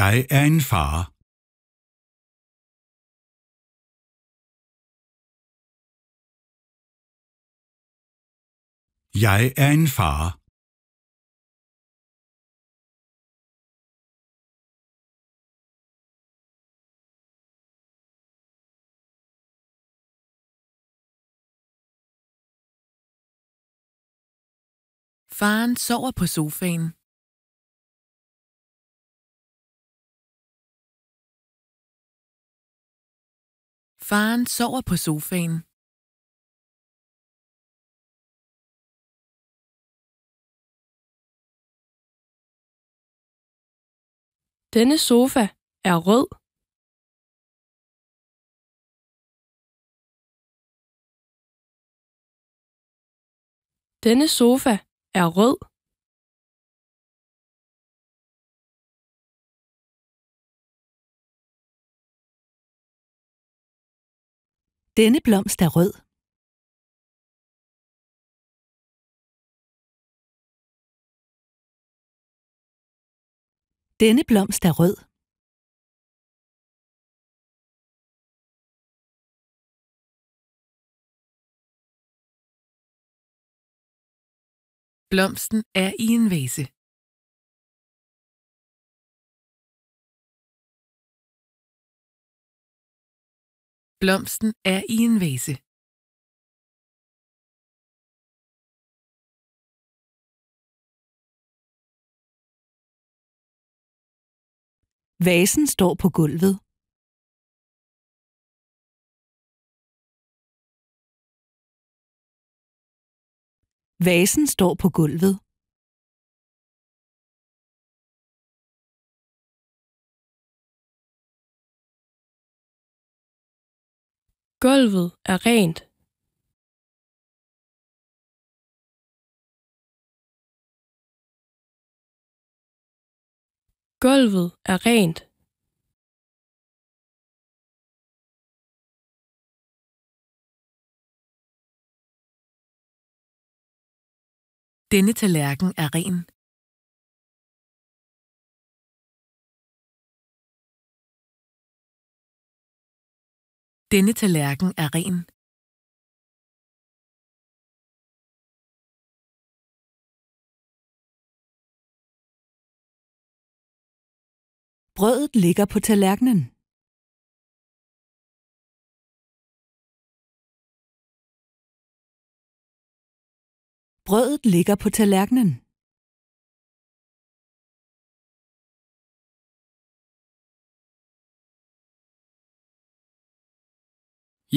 Jeg er en far. Jeg er en far. Faren sover på sofaen. Faren sover på sofaen. Denne sofa er rød. Denne sofa er rød. Denne blomst er rød. Denne blomst er rød. Blomsten er i en vase. Blomsten er i en vase. Vasen står på gulvet. Vasen står på gulvet. Gulvet er rent. Gulvet er rent. Denne tallerken er ren. Denne tallerken er ren. Brødet ligger på tallerkenen. Brødet ligger på tallerkenen.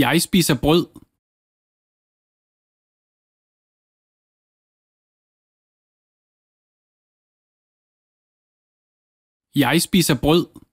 Jeg spiser brød. Jeg spiser brød.